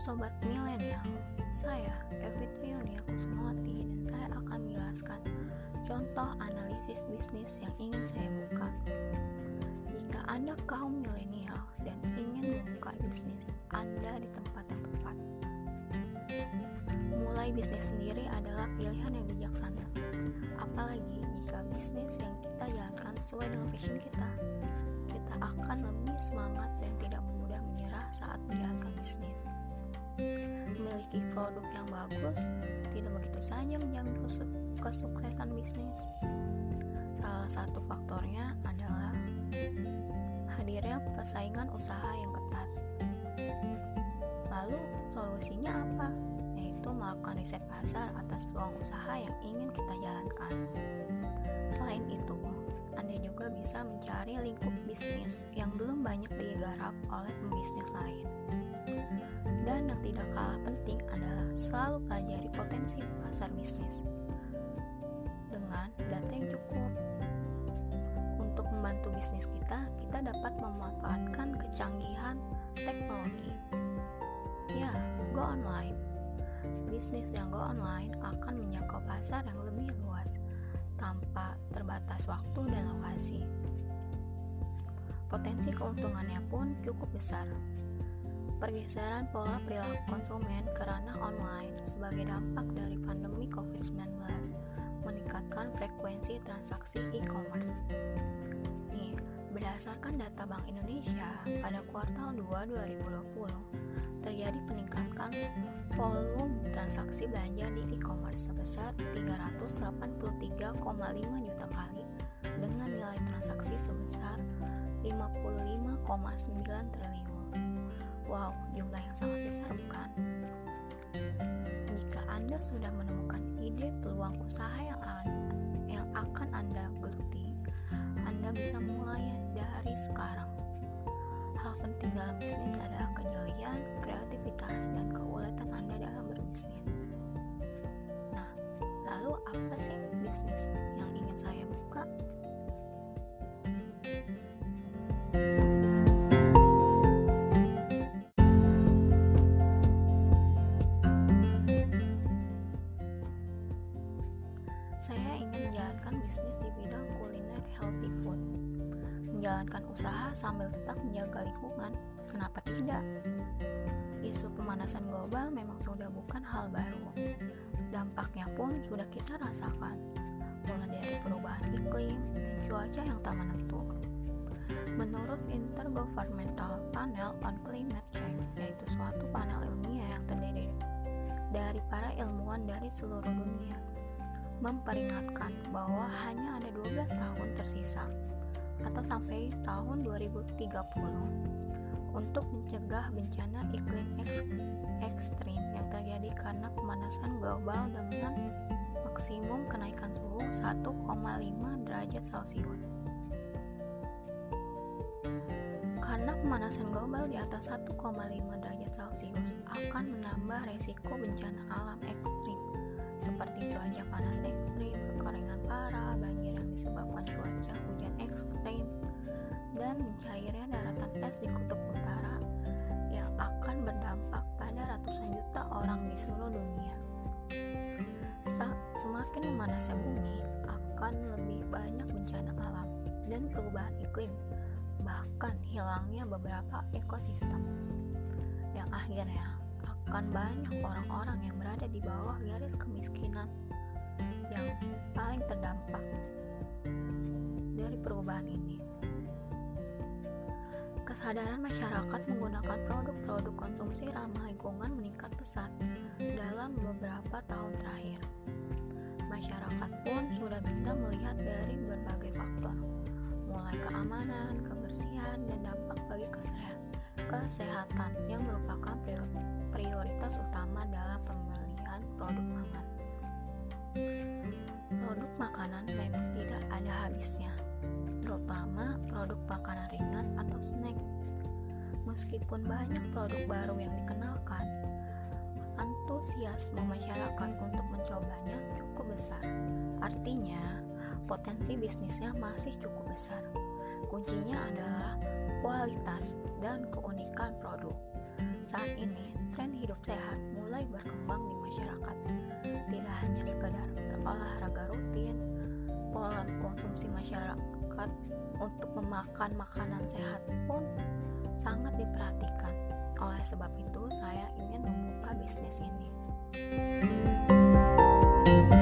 Sobat Milenial, saya Evitri Yunia Kusmawati dan saya akan menjelaskan contoh analisis bisnis yang ingin saya buka. Jika Anda kaum milenial dan ingin membuka bisnis Anda di tempat yang tepat. Mulai bisnis sendiri adalah pilihan yang bijaksana. Apalagi jika bisnis yang kita jalankan sesuai dengan passion kita, kita akan lebih semangat dan tidak mudah Memiliki produk yang bagus tidak begitu saja menjamin kesuksesan bisnis. Salah satu faktornya adalah hadirnya persaingan usaha yang ketat. Lalu solusinya apa? Yaitu melakukan riset pasar atas peluang usaha yang ingin kita jalankan. Selain itu, Anda juga bisa mencari lingkup bisnis yang belum banyak digarap oleh pembisnis lain. Dan yang tidak kalah penting adalah selalu pelajari potensi pasar bisnis dengan data yang cukup. Untuk membantu bisnis kita, kita dapat memanfaatkan kecanggihan teknologi. Ya, go online. Bisnis yang go online akan menjangkau pasar yang lebih luas tanpa terbatas waktu dan lokasi. Potensi keuntungannya pun cukup besar. Pergeseran pola perilaku konsumen ke ranah online sebagai dampak dari pandemi COVID-19 meningkatkan frekuensi transaksi e-commerce. Nih, berdasarkan data Bank Indonesia pada kuartal 2 2020, terjadi peningkatan volume transaksi belanja di e-commerce sebesar 383,5 juta kali dengan nilai transaksi sebesar 55,9 triliun. Wow, jumlah yang sangat besar bukan? Jika Anda sudah menemukan ide peluang usaha yang, yang akan Anda geluti, Anda bisa mulai dari sekarang. Hal penting dalam bisnis Menjalankan usaha sambil tetap menjaga lingkungan, kenapa tidak? Isu pemanasan global memang sudah bukan hal baru. Dampaknya pun sudah kita rasakan, mulai dari perubahan iklim cuaca yang tak menentu. Menurut Intergovernmental Panel on Climate Change, yaitu suatu panel ilmiah yang terdiri dari para ilmuwan dari seluruh dunia, memperingatkan bahwa hanya ada 12 tahun tersisa atau sampai tahun 2030 untuk mencegah bencana iklim ekstrim yang terjadi karena pemanasan global dengan maksimum kenaikan suhu 1,5 derajat Celcius. Karena pemanasan global di atas 1,5 derajat Celcius akan menambah resiko bencana alam ekstrim seperti cuaca panas ekstrim, kekeringan parah, banjir yang disebabkan cuaca hujan ekstrim, dan mencairnya daratan es di kutub utara yang akan berdampak pada ratusan juta orang di seluruh dunia. Semakin memanasnya bumi, akan lebih banyak bencana alam dan perubahan iklim, bahkan hilangnya beberapa ekosistem yang akhirnya akan banyak orang-orang yang berada di bawah garis kemiskinan yang paling terdampak dari perubahan ini. Kesadaran masyarakat menggunakan produk-produk konsumsi ramah lingkungan meningkat pesat dalam beberapa tahun terakhir. Masyarakat pun sudah bisa melihat dari berbagai faktor, mulai keamanan, kebersihan, dan dampak bagi kesehatan yang merupakan prioritas utama dalam pembelian produk pangan. Produk makanan memang tidak ada habisnya, terutama produk makanan ringan atau snack. Meskipun banyak produk baru yang dikenalkan, antusiasme masyarakat untuk mencobanya cukup besar. Artinya, potensi bisnisnya masih cukup besar. Kuncinya adalah kualitas dan keunikan produk. Saat ini, tren hidup sehat mulai berkembang di masyarakat. Tidak hanya sekadar berolahraga rutin, pola konsumsi masyarakat untuk memakan makanan sehat pun sangat diperhatikan. Oleh sebab itu, saya ingin membuka bisnis ini. Selanjutnya,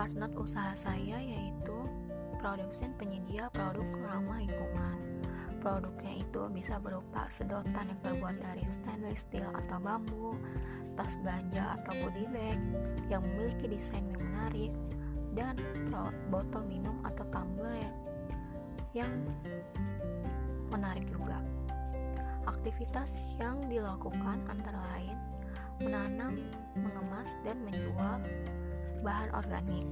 Partner usaha saya yaitu produsen penyedia produk ramah lingkungan. Produknya itu bisa berupa sedotan yang terbuat dari stainless steel atau bambu, tas belanja atau body bag yang memiliki desain yang menarik, dan botol minum atau tumbler yang menarik juga. Aktivitas yang dilakukan antara lain menanam, mengemas, dan menjual bahan organik,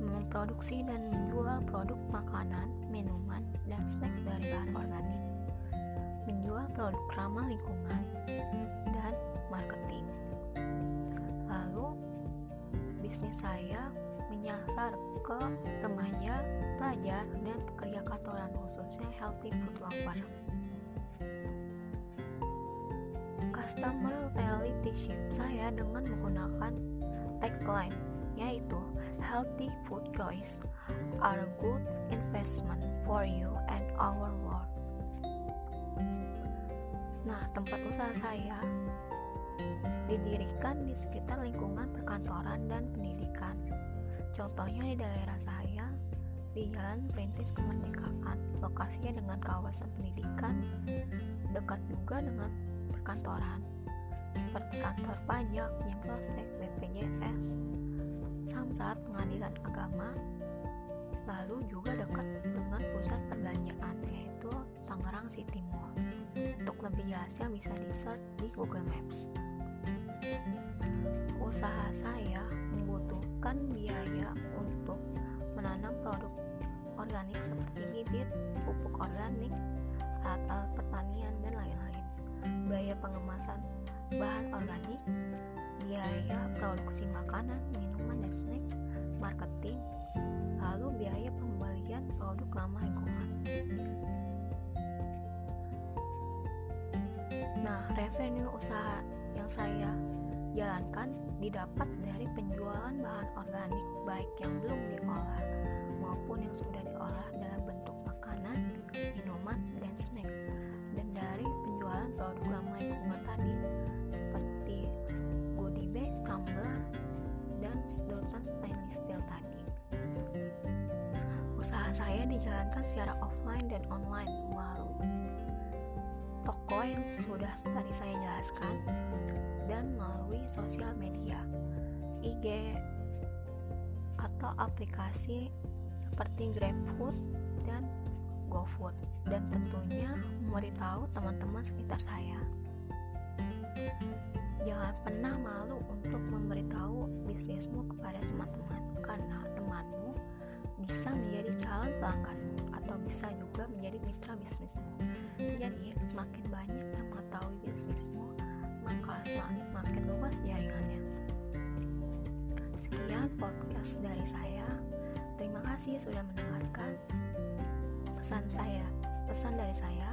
memproduksi dan menjual produk makanan, minuman, dan snack dari bahan organik, menjual produk ramah lingkungan, dan marketing. Lalu, bisnis saya menyasar ke remaja, pelajar, dan pekerja kantoran khususnya healthy food lover. Customer relationship saya dengan menggunakan tagline yaitu healthy food choice are a good investment for you and our world. Nah, tempat usaha saya didirikan di sekitar lingkungan perkantoran dan pendidikan. Contohnya di daerah saya, di Jalan Perintis Kemerdekaan, lokasinya dengan kawasan pendidikan, dekat juga dengan perkantoran, seperti kantor pajak, Jempostek, BPJS, Samsat, Pengadilan Agama, lalu juga dekat dengan pusat perbelanjaan yaitu Tangerang City Mall. Untuk lebih jelasnya bisa di search di Google Maps. Usaha saya membutuhkan biaya untuk menanam produk organik seperti bibit, pupuk organik, alat-alat pertanian, dan lain-lain. Biaya pengemasan bahan organik, biaya produksi makanan, minuman, dan snack, marketing, lalu biaya pembelian produk lama lingkungan. Nah, revenue usaha yang saya jalankan didapat dari penjualan bahan organik baik yang belum diolah maupun yang sudah diolah dalam bentuk makanan, minuman, dan snack dan dari penjualan produk ramah lingkungan tumbler, dan sedotan stainless steel tadi. Usaha saya dijalankan secara offline dan online melalui toko yang sudah tadi saya jelaskan dan melalui sosial media IG atau aplikasi seperti GrabFood dan GoFood dan tentunya memberitahu teman-teman sekitar saya. Jangan pernah malu untuk memberitahu bisnismu kepada teman-teman karena temanmu bisa menjadi calon pelangganmu atau bisa juga menjadi mitra bisnismu. Jadi, semakin banyak yang mengetahui bisnismu, maka semakin luas jaringannya. Sekian podcast dari saya. Terima kasih sudah mendengarkan pesan saya. Pesan dari saya,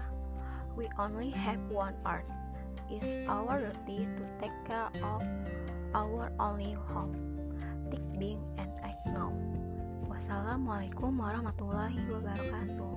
we only have one earth is our duty to take care of our only home. Take Bing and Ekno. Wassalamualaikum warahmatullahi wabarakatuh.